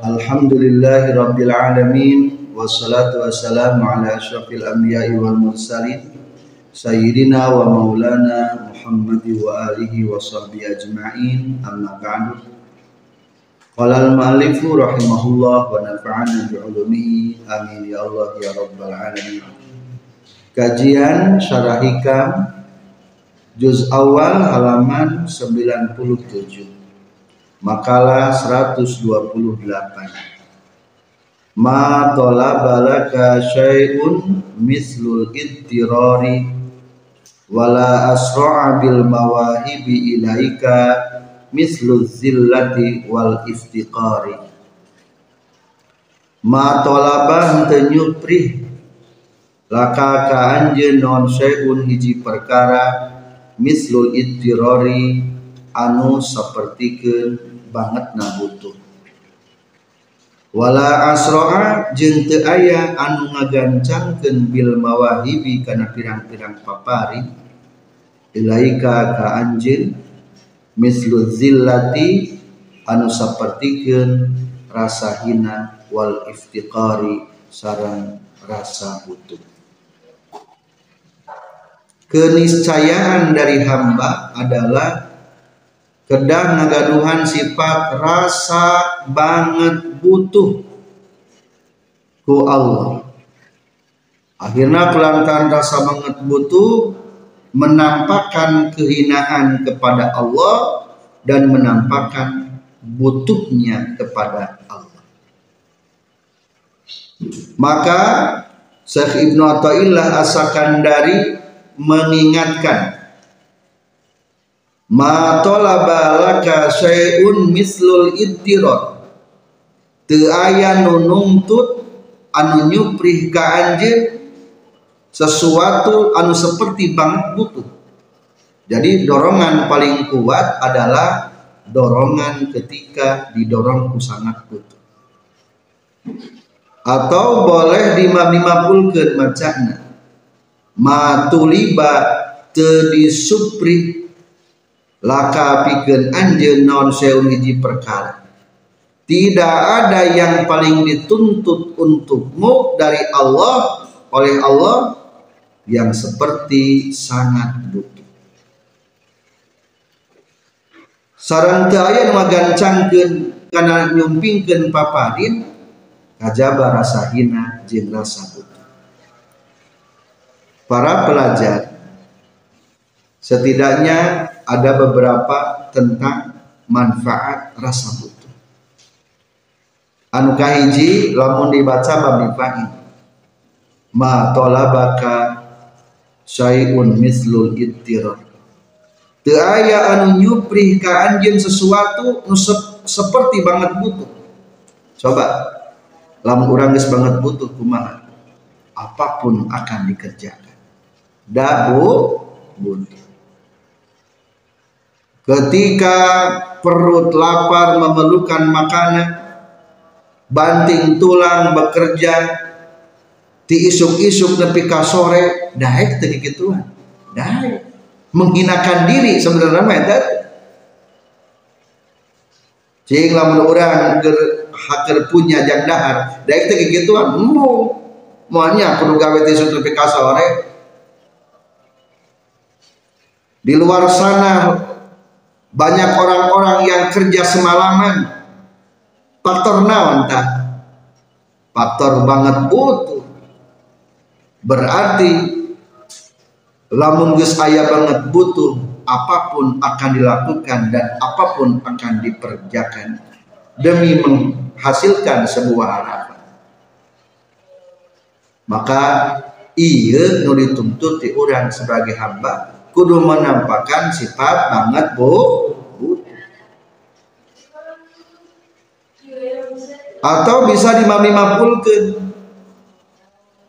Alhamdulillahi rabbil alamin wassalatu wassalamu ala asyrafil anbiya'i wal mursalin sayyidina wa maulana Muhammad wa alihi wa sahbihi ajma'in amma ba'du. Qala al-muallifu rahimahullah wa nafa'ana bi ulumihi amin ya ya. Kajian Syarah Hikam Juz awal halaman 97 Makalah 128 Ma tolaba laka syai'un mislul ittirari wala asra'a bil mawahibi ilaika mislul zillati wal iftiqari. Ma tolaba henteu nyuprih laka ka anjeun non syai'un hiji perkara mislul ittirori anu sapertikeun banget na butuh wala asroa jeung teu aya anu ngagancangkeun bil mawahibi kana pirang-pirang papari. Ilaika ka anjeun mislu zillati anu sapertikeun rasa hina wal iftiqari sareng rasa butuh keniscayaan dari hamba adalah kedah ngagaduhan sifat rasa banget butuh ku Allah. Akhirnya kelantaran rasa banget butuh menampakkan kehinaan kepada Allah dan menampakkan butuhnya kepada Allah. Maka Syekh Ibnu Athaillah As-Sakandari mengingatkan. Ma talaba laka syai'un mislul ittirar teu aya nu nuntut anu nyuprih ka anjeun sesuatu anu seperti banget butuh. Jadi dorongan paling kuat adalah dorongan ketika didorong ku sangat butuh. Atau boleh dimapulkeun macana matuliba teu supri laka pikeun anjeun non seun hiji perkara. Tidak ada yang paling dituntut untukmu dari Allah oleh Allah yang seperti sangat butuh. Sarang teu aya magancangkeun kana nyumpingkeun paparin kajaba rasa hina jeung rasa para pelajar setidaknya ada beberapa tentang manfaat rasa butuh. Anu kahiji lamun dibaca bami fa'in ma tolabaka syai'un mislul ittirar teu aya anu nyuprih ka anjeun sesuatu nu seperti banget butuh. Coba lamun urang geus banget butuh kumaha? Apa pun akan dikerjakan dabu butuh. Ketika perut lapar memerlukan makanan, banting tulang bekerja, ti isuk-isuk nepi ka sore, daek teu gituan. Daek. Menghinakan diri sebenarnya mah eta. Cing lamun urang haker punya jang dahar, daek teu gituan. Embung. Moalnya kudu gawe ti isuk nepi ka sore, di luar sana banyak orang-orang yang kerja semalaman. Faktor naon tak? Faktor banget butuh. Berarti lamun geus aya banget butuh, apa pun akan dilakukan dan apa pun akan diperjakan demi menghasilkan sebuah harapan. Maka iya nu dituntut di orang sebagai hamba kudu menampakkan sifat banget bu. Atau bisa dimami mapulkan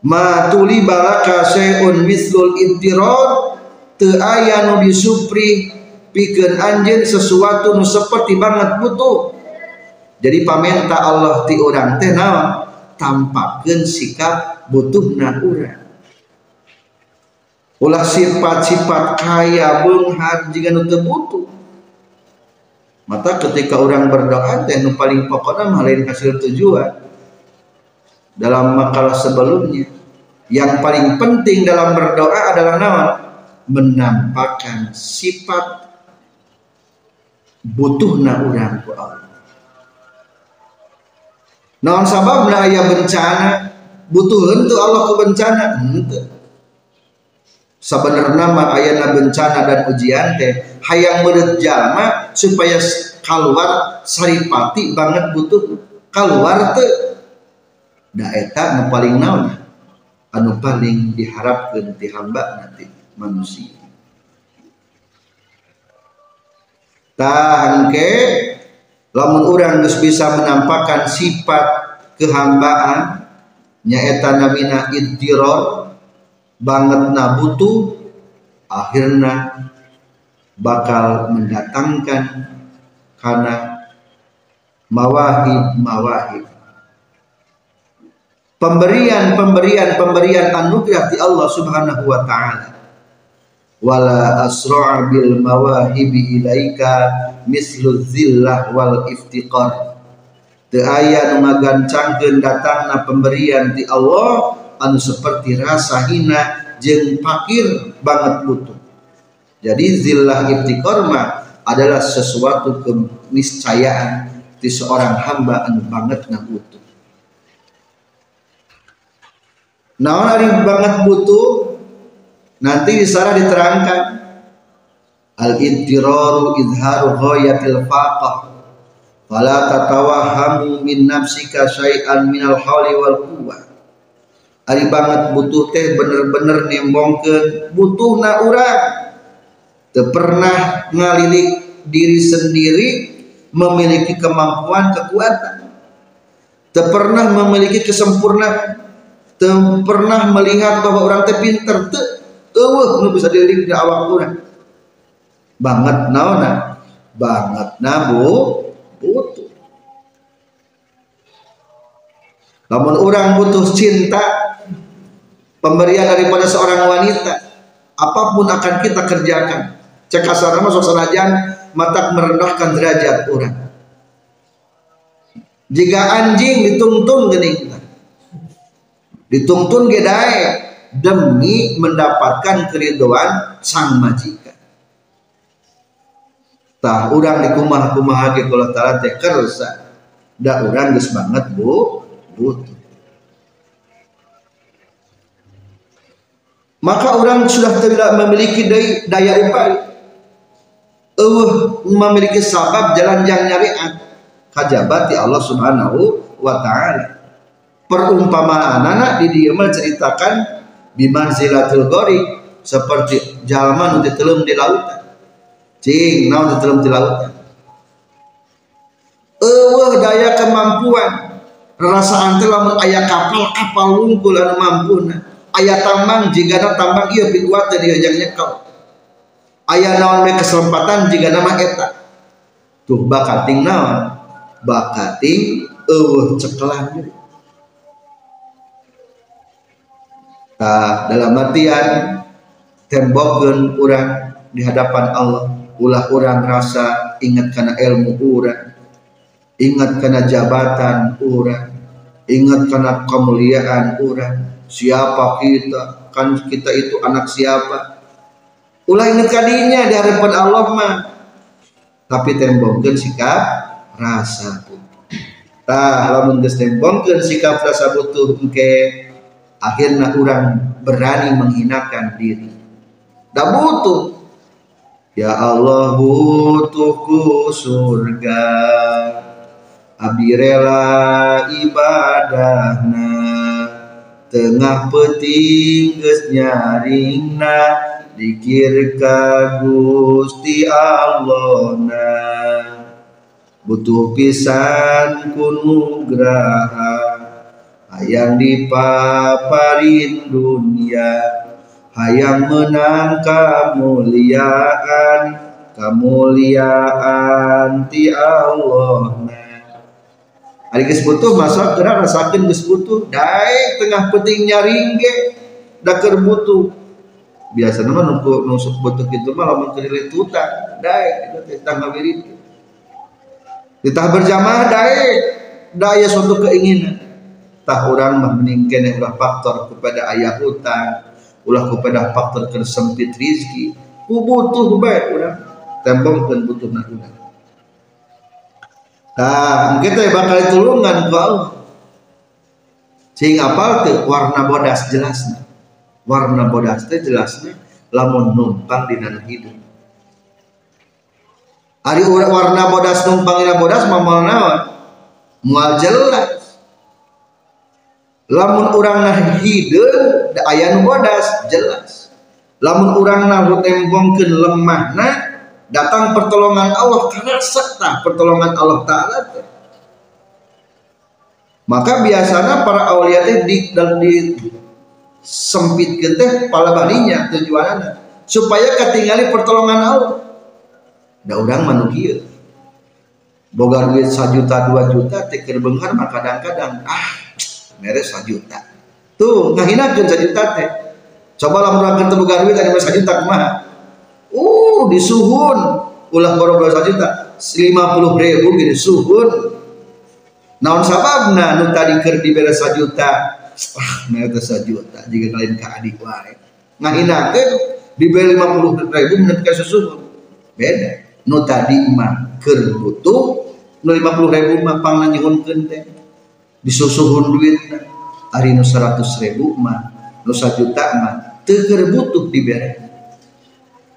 matuli balaka syai'un mislul ibtirad teayanu aya disupri pikeun anjeun sesuatu nu seperti banget butuh. Jadi pamenta Allah ti orang teh naon? Tampakeun sikap butuhna urang ulah sifat-sifat kaya beunghar jika nu butuh. Mata ketika orang berdoa teh nu paling pokoknya lain hasil tujuan. Dalam makalah sebelumnya yang paling penting dalam berdoa adalah naon? Menampakkan sifat butuhna urang ku Allah. Naon sababna aya bencana? Butuh henteu Allah ku bencana? Henteu sebenarnya mah ayana bencana dan ujian teh hayang meureut jalma supaya keluar saripati banget butuh keluar teu da eta nu paling naon? Anu paling diharapkan di hamba nanti manusia. Tahangke lamun orang geus bisa menampakkan sifat kehambaan nyaeta namina iddiror banget na butuh akhirnya bakal mendatangkan karena mawahib mawahib pemberian pemberian pemberian anugerah di Allah Subhanahu wa taala. Wala asra'a bil mawahibi ilaika mislu zillah wal iftiqar. Teu aya nu datangna pemberian di Allah anu seperti rasa hina jeung fakir banget butuh jadi zillah iftiqar mah adalah sesuatu keniscayaan di seorang hamba anu banget butuh naon ari banget butuh? Nanti di sana diterangkan. Al intiraru izharu ghayatil faqah fala tatawahamu min nafsika syai'an minal hawli wal quwwah ari banget butuh teh bener-bener nembongkeun. Butuhna urang. Teu pernah ngalilik diri sendiri memiliki kemampuan kekuatan. Teu pernah memiliki kesempurnaan Tem pernah melihat bahwa orang teh pinter. Teu eueuh nu bisa dilirik di awak urang. Banget naona banget nabu lamun orang butuh cinta pemberian daripada seorang wanita apa pun akan kita kerjakan. Cek kasar masuk senajan mata merendahkan derajat orang. Jika anjing dituntun gini dituntun gedai demi mendapatkan keriduan sang majikan. Tah urang di kumah kumah ge kula taala teh kersa. Da urang geus banget bu butuh maka orang sudah tidak memiliki daya, upaya uh, memiliki sabab jalan yang nyariat kajabati Allah subhanahu wa ta'ala. Perumpamaan anak di dia menceritakan bimanzilatul gori seperti jalma nu ditelum di lautan. Cing naon ditelum di lautan? Eueuh daya kemampuan rasa teh lamun aya kapal kapal lungkul anu mampuna aya tambang jika tambang ieu pikuat teh diajak nyekel aya naon me kesempatan jika nama eta? Tuh bakating naon? Bakating eueuh ceklan nah, dalam artian tembokkan orang di hadapan Allah ulah orang rasa ingat karena ilmu orang ingat karena jabatan orang ingat karena kemuliaan orang siapa kita? Kan kita itu anak siapa? Ulah ingat kadinya di hadapan Allah mah. Tapi tembokkan sikap rasa butuh. Tah lamun geus tembokkan sikap rasa butuh engke akhirnya orang berani menghinakan diri. Dah butuh. Ya Allah butuhku surga abdi rela ibadahna tengah peting geus nyaringna dikir ka Gusti Allah butuh pisan kunugraha hayang dipaparin dunia. Hayang menang kemuliaan kemuliaan ti Allah Hari geus butuh masa kena rasakeun geus butuh daek tengah penting nyaring ge da keur butuh biasanya mah nunggu nusuk butuh gitu mah lamun keur utang daek kita teh tangga wirid kita berjamaah daek daya suatu keinginan. Tah orang mah meningkene ulah faktor kepada ayah utang ulah kepada faktor kesempit rizki. Ku butuh bae urang tembongkeun butuh urang Nah, kita bakal tulungan ku Allah. Sing apal teu warna bodas jelasnya. Warna bodas teh jelasnya lamun numpang di dana hidup. Ari warna bodas numpang dina bodas mamal naon? Moal jelas. Lamun urang nah hideung aya nu bodas jelas. Lamun urang nah tembongkeun lemahna datang pertolongan Allah karena serta pertolongan Allah Ta'ala. Maka biasanya para awliya itu di, dan di sempit teh pala barinya tujuannya. Supaya ketinggali pertolongan Allah. Da urang manusia. Boga duit sajuta dua juta tikir benghar maka kadang-kadang ah meres sajuta tuh ngahinakeun sajuta teh. Coba lah murah ketemu duit ada sajuta kumaha uh disuhun ulah borong dua juta lima puluh ribu gini suhun. Naon sababna? Nu tadi ker dibere sajuta ah mereka sajuta jika kalian ke adik wae. Ngahinakeun. Lima puluh ribu menurut ke susuhun beda. Nu tadi mah ker butuh. Nu lima puluh ribu mah pang nyuhunkeun teh. Disusuhun duit hari nu seratus ribu mah. Nu sajuta mah. Teu butuh diberi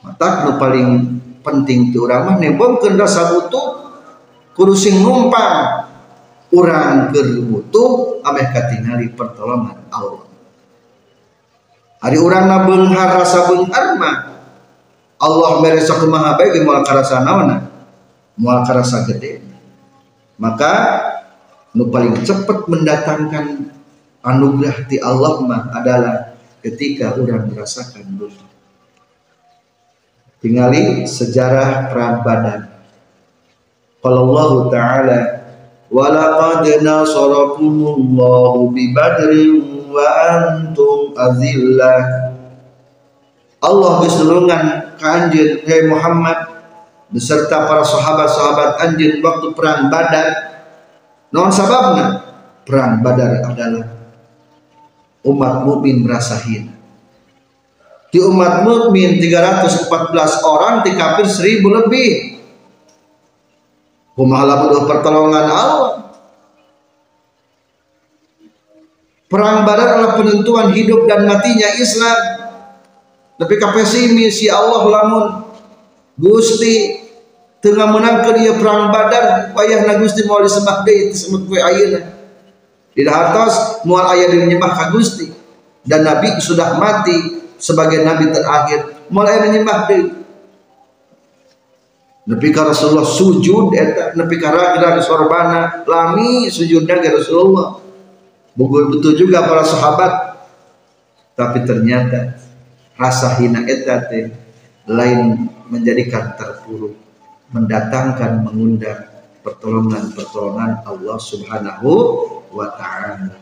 mata nu paling penting ti urang mah nebongkeun rasa butuh kudu sing numpang. Urang keur butuh ameh katingali pertolongan Allah. Hari urang na beunghar rasa beunghar mah Allah mere sok kumaha bae ge moal karasa naonna? Moal karasa gede. Maka nu paling cepat mendatangkan anugerah ti Allah mah adalah ketika orang merasakan butuh Tingali sejarah perang Badar. Kalau Allah Ta'ala walaqad nasarakumullahu bi badrin wa antum azillah. Allah geus kanjeng hei Muhammad beserta para sahabat-sahabat anjeun waktu perang Badar. Non sababna perang Badar adalah umat mukmin merasa hina di umat mukmin 314 orang di kafir 1000 lebih kumaha lamun pertolongan Allah. Perang badar adalah penentuan hidup dan matinya Islam. Tapi kapesimis si Allah lamun. Gusti tengah menangkan dia perang badar wayah na Gusti mau disembah deui disebut kue ayeuna. Di atas mual ayah menyembah Gusti. Dan Nabi sudah mati sebagai nabi terakhir mulai menyembah deui nepi ka Rasulullah sujud eta nepi ka raga sorbana lami sujudnya ke Rasulullah. Bugul betul juga para sahabat. Tapi ternyata rasa hina eta teh lain menjadikan terpuruk mendatangkan mengundang pertolongan-pertolongan Allah Subhanahu wa taala.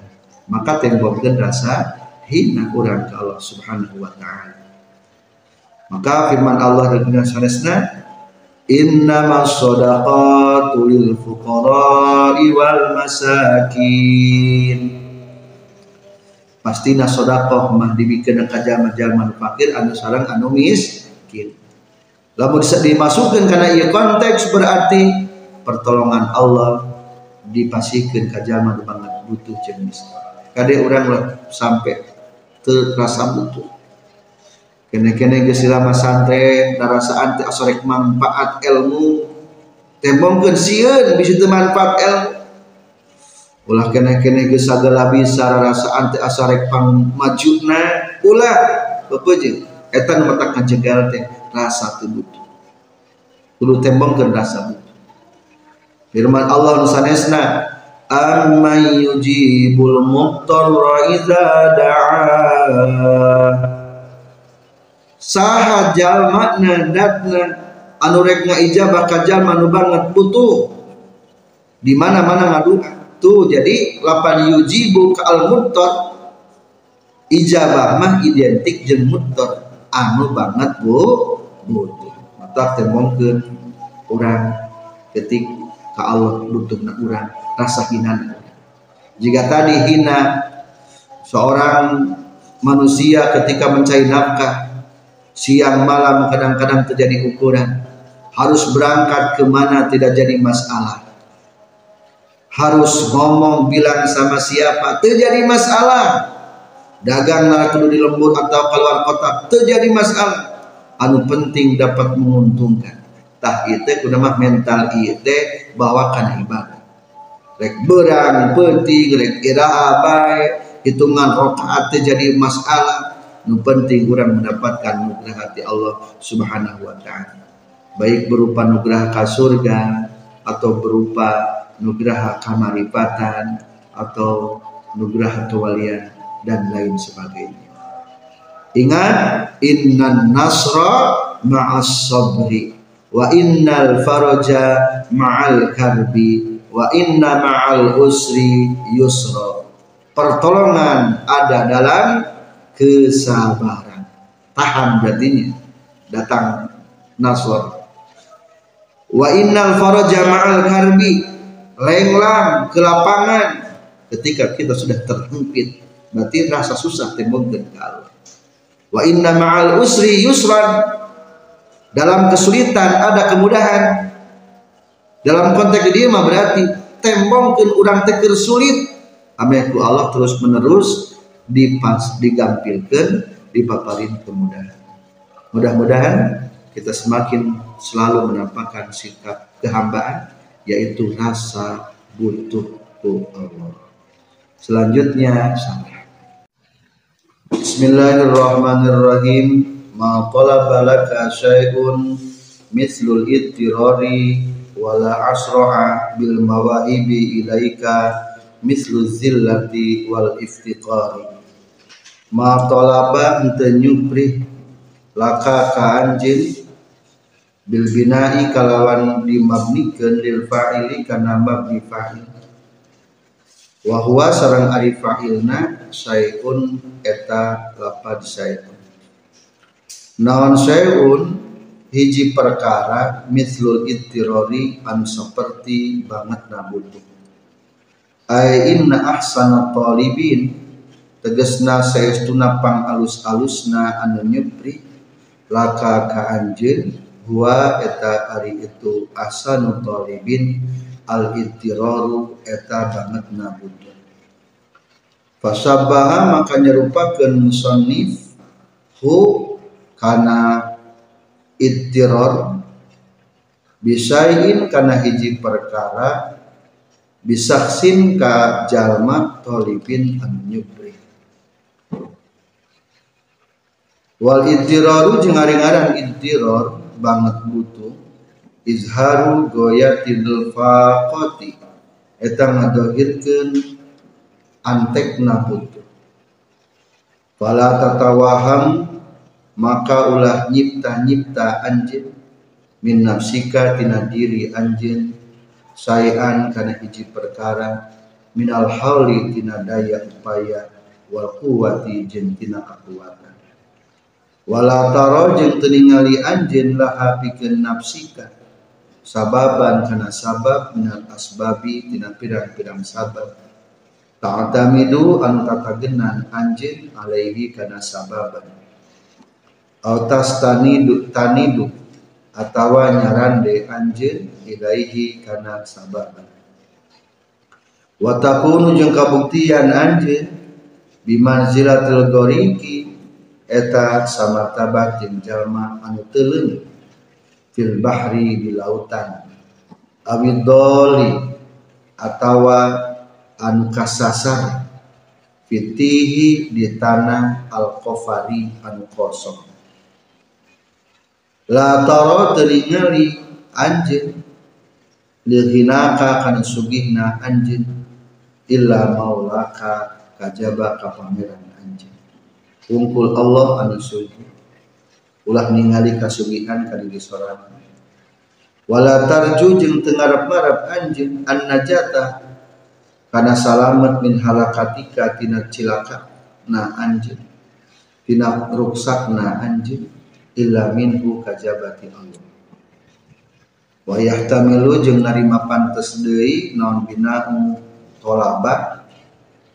Maka tembokkeun rasa hina orang ke Allah Subhanahu wa taala. Maka firman Allah di dunia sanesna Inna sadaqatu lil fuqara'i wal masakin Pastina sedekah mah dibikeun ka jalma-jalma fakir anu sareng anu miskin. Lamun dimasukkan karena ia konteks berarti pertolongan Allah dipasihkan ke jalma banget butuh jenis. Kade orang sampai terasa butuh kene-kene geus silama santren darasaan teh asorek manfaat ilmu. Tembongkeun sieun bisa teu manfaat ilmu ulah kene-kene geus sagala bisa rarasaan teh asorek pang majuna ulah bepeujeuh eta nu matak ngajegal teh rasa teu butuh kudu tembongkeun rasa butuh firman Allah sanesna amman yujibul muttarra idza da'a saha jalma datna anu rek ngaijabah ka jalma banget butuh di mana-mana ngadu. Tuh jadi lapan yujibu ka al muttar ijabah mah identik jeung muttar anu banget bu. Butuh mata temongkeun urang. Ketik ka Allah butuhna urang rasa hina jika tadi hina seorang manusia ketika mencari nafkah siang malam kadang-kadang terjadi ukuran harus berangkat ke mana tidak jadi masalah. Harus ngomong bilang sama siapa terjadi masalah. Dagang kudu di lembur atau keluar kota terjadi masalah. Anu penting dapat menguntungkan. Tah itu mental itu bawakan ibadah rek berang penting rek ira abai. Hitungan rokaat jadi masalah. Nu penting kurang mendapatkan nugrah hati Allah subhanahu wa ta'ala. Baik berupa nugrah ke surga atau berupa nugrah kamaripatan atau nugrah kewalian dan lain sebagainya. Ingat innan nasra ma'as sabri wa innal faraja ma'al karbi wa inna ma'al usri yusra. Pertolongan ada dalam kesabaran. Tahan berarti datang nasr. Wa innal faraja ma'al karbi lenglang ke lapangan. Ketika kita sudah terhimpit berarti rasa susah timbul ke Allah wa inna ma'al usri yusran. Dalam kesulitan ada kemudahan dalam konteks dia mah berarti tembongkeun urang teh sulit. Ameku Allah terus menerus dipas digampilkan dipaparin kemudahan. Mudah-mudahan kita semakin selalu menampakkan sikap kehambaan yaitu rasa butuh Allah. Selanjutnya salah Bismillahirrahmanirrahim. Ma talaba laka syai'un mislul ittirari wala asra'a bil mawaibi ilaika mislu zillati wal iftiqari. Ma talaba ente nyupri laka ka anjin bil binai kalawan dimabnikeun lil fa'ili kana mabni fa'il. Wa huwa sareng ari fa'ilna sayun eta lapad sayun naon sayun hiji perkara mislul ittirori an seperti banget nabutuh ay inna ahsana talibin tegesna saestuna pang alus-alusna anu nyepri laka ka anjeun huwa eta ari itu ahsanu talibin al ittiraru eta banget nabutuh fasabaha maka nyerupakeun musannif hu kana ittiror bisain karena hiji perkara bisaksin ka jalma tolipin an nyubri. Wal ittiroru jeung ngaran ittiror banget butuh izharu goyatil faqati eta ngadohirkeun antekna butuh. Fala tatawaham maka ulah nyipta-nyipta anjeun min nafsika tina diri anjeun sayan kana hiji perkara. Minal hauli tina daya upaya. Wal quwati jeung tina kekuatan. Wala taro jeung teu ningali anjeun laha pikeun nafsika. Sababan kana sabab minal asbabi tina pirang-pirang sabab. Ta'tamidu anu tatagenan anjeun alaihi kana sababan autas tanidu tanidu atawa nyarande anjeun ilaihi kana sababan wa takunu jeung kabuktian anjeun bimanzilatil goriki eta samartabat jeung jalma anu teuleung fil bahri di lautan. Awid doli atawa anu kasasar fitihi di tanah al qafari anu kosong la taro teringali anjeun lilhinaka kana sugihna anjeun illa maulaka kajaba ka pangeran anjeun wungkul Allah anu sugih ulah ningali kasugihan ka diri sorangan wala tarju jeung teu ngarep-ngarep anjeun an najata kana salamet min halakatika tina cilaka na anjeun tina ruksakna anjeun illa minhu kajabati Allah. Wa yahtamilu jeung narima pantes deui naon bina'u tolaba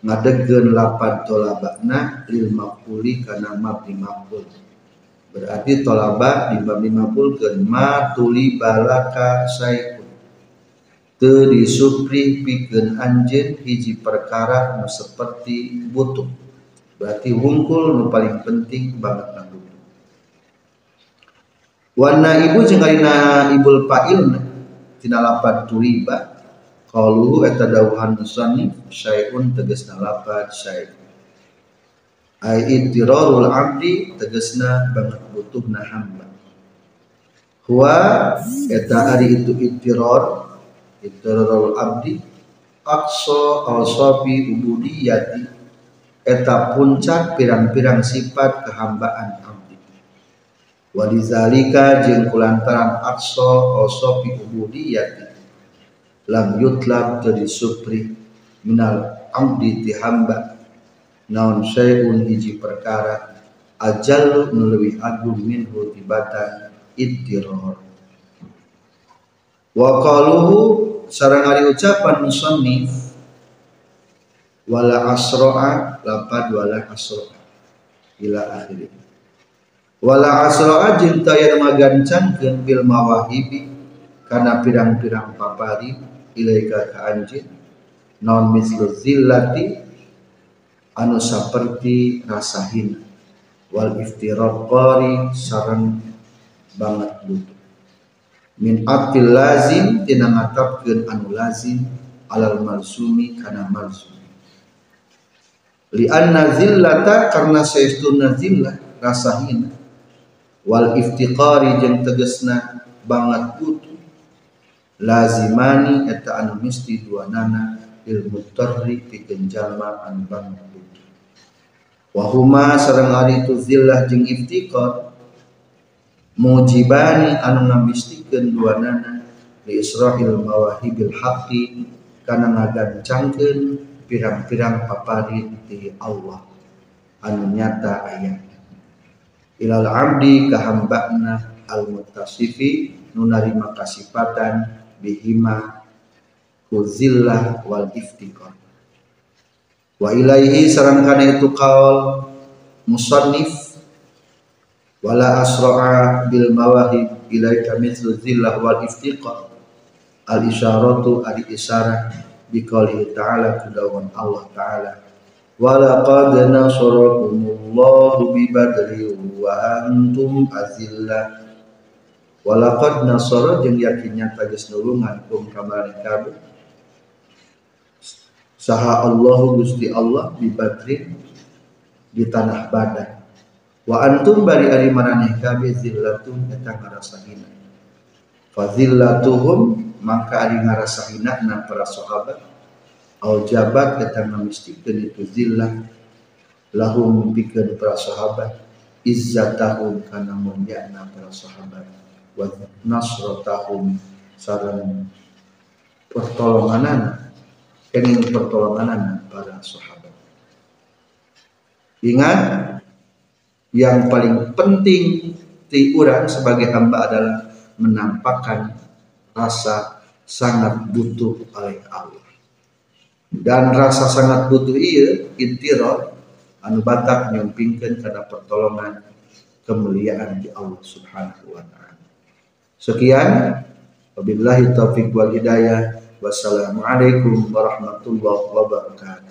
ngadegeun lapan tolabana lil maquli kana mabni maqul berarti tolaba di 50 ke ma tuli balaka saikun. Te disupri pikeun anjeun hiji perkara nu seperti butuh. Berarti wungkul nu paling penting banget Wana ibu jeung ibul fa'il tina lapan turiba. Qalu eta dawuhan musannif syai'un tegasna lapan syai' ai ittirarul abdi tegasna banget butuhna hamba. Huwa eta ari itu ittirar ittirarul abdi aqsa awsafi ubudiyati. Eta puncak pirang-pirang sifat kehambaan Walizalika jeung kulantaran aqsa osofi ubudiyati lam yutlab tadi supri minal amdi ti hamba. Naon syai'un hiji perkara ajal nu leuwih agung minhu tibatan iddiror wa qaluhu ari ucapan musannif wala asra'a lapad wala asra'a ila akhirih wala asra ajin tayar magancangkeun bil mawahibi kana pirang-pirang papari ilaika ka anjeun. Non mislu zillati? Anu saperti rasa hina wal iftiraqari sareng banget butuh min atil lazim tina ngatapkeun anu lazim alal malsumi kana malsumi. Li anna zillata karna saestuna zillah rasa hina wal iftiqari jeung tegesna banget butuh lazimani eta anu mesti duanana ilmu tarri pikeun jalma anu banget butuh wa huma sareng ari itu zillah jeung iftiqar mujibani anu ngabistikeun duanana li israhil mawahibil haqqi kana ngagancangkeun pirang-pirang paparin ti Allah. Anu nyata ayat ilal abdi kahambakna al mutasifi nunari makasipatan bihima kuzillah wal iftiqar wa ilaihi sarangkana itu kaul musannif wala asra'a bil mawahib ilaika mithlu zillah wal iftiqar al isyaratu al isyarah biqaulihi ta'ala kudawan Allah ta'ala walaqad nasarakumullahu bi badri wa antum azillah. Walaqad nasara jeung yakinnya tegas nulungan kum kamari kabeh saha Allah Gusti Allah bi badri di tanah badan. Wa antum bari ari maraneh kabeh zillatun eta ngarasahina. Fazillatuhum maka ari ngarasahina na para sahabat au jabat eta ngamistikeun itu zillah. Lahum pikeun para sahabat. Izzatahum kana mulyana para sahabat. Wa nasratahum sareng pertolonganan. Kenging pertolonganan para sahabat. Ingat yang paling penting ti urang sebagai hamba adalah menampakkan rasa sangat butuh oleh Allah dan rasa sangat butuh iya intiro anu batak nyumpingkan karena pertolongan kemuliaan di Allah Subhanahu wa taala. Sekian wabillahi taufik wal hidayah. Wassalamualaikum warahmatullahi wabarakatuh.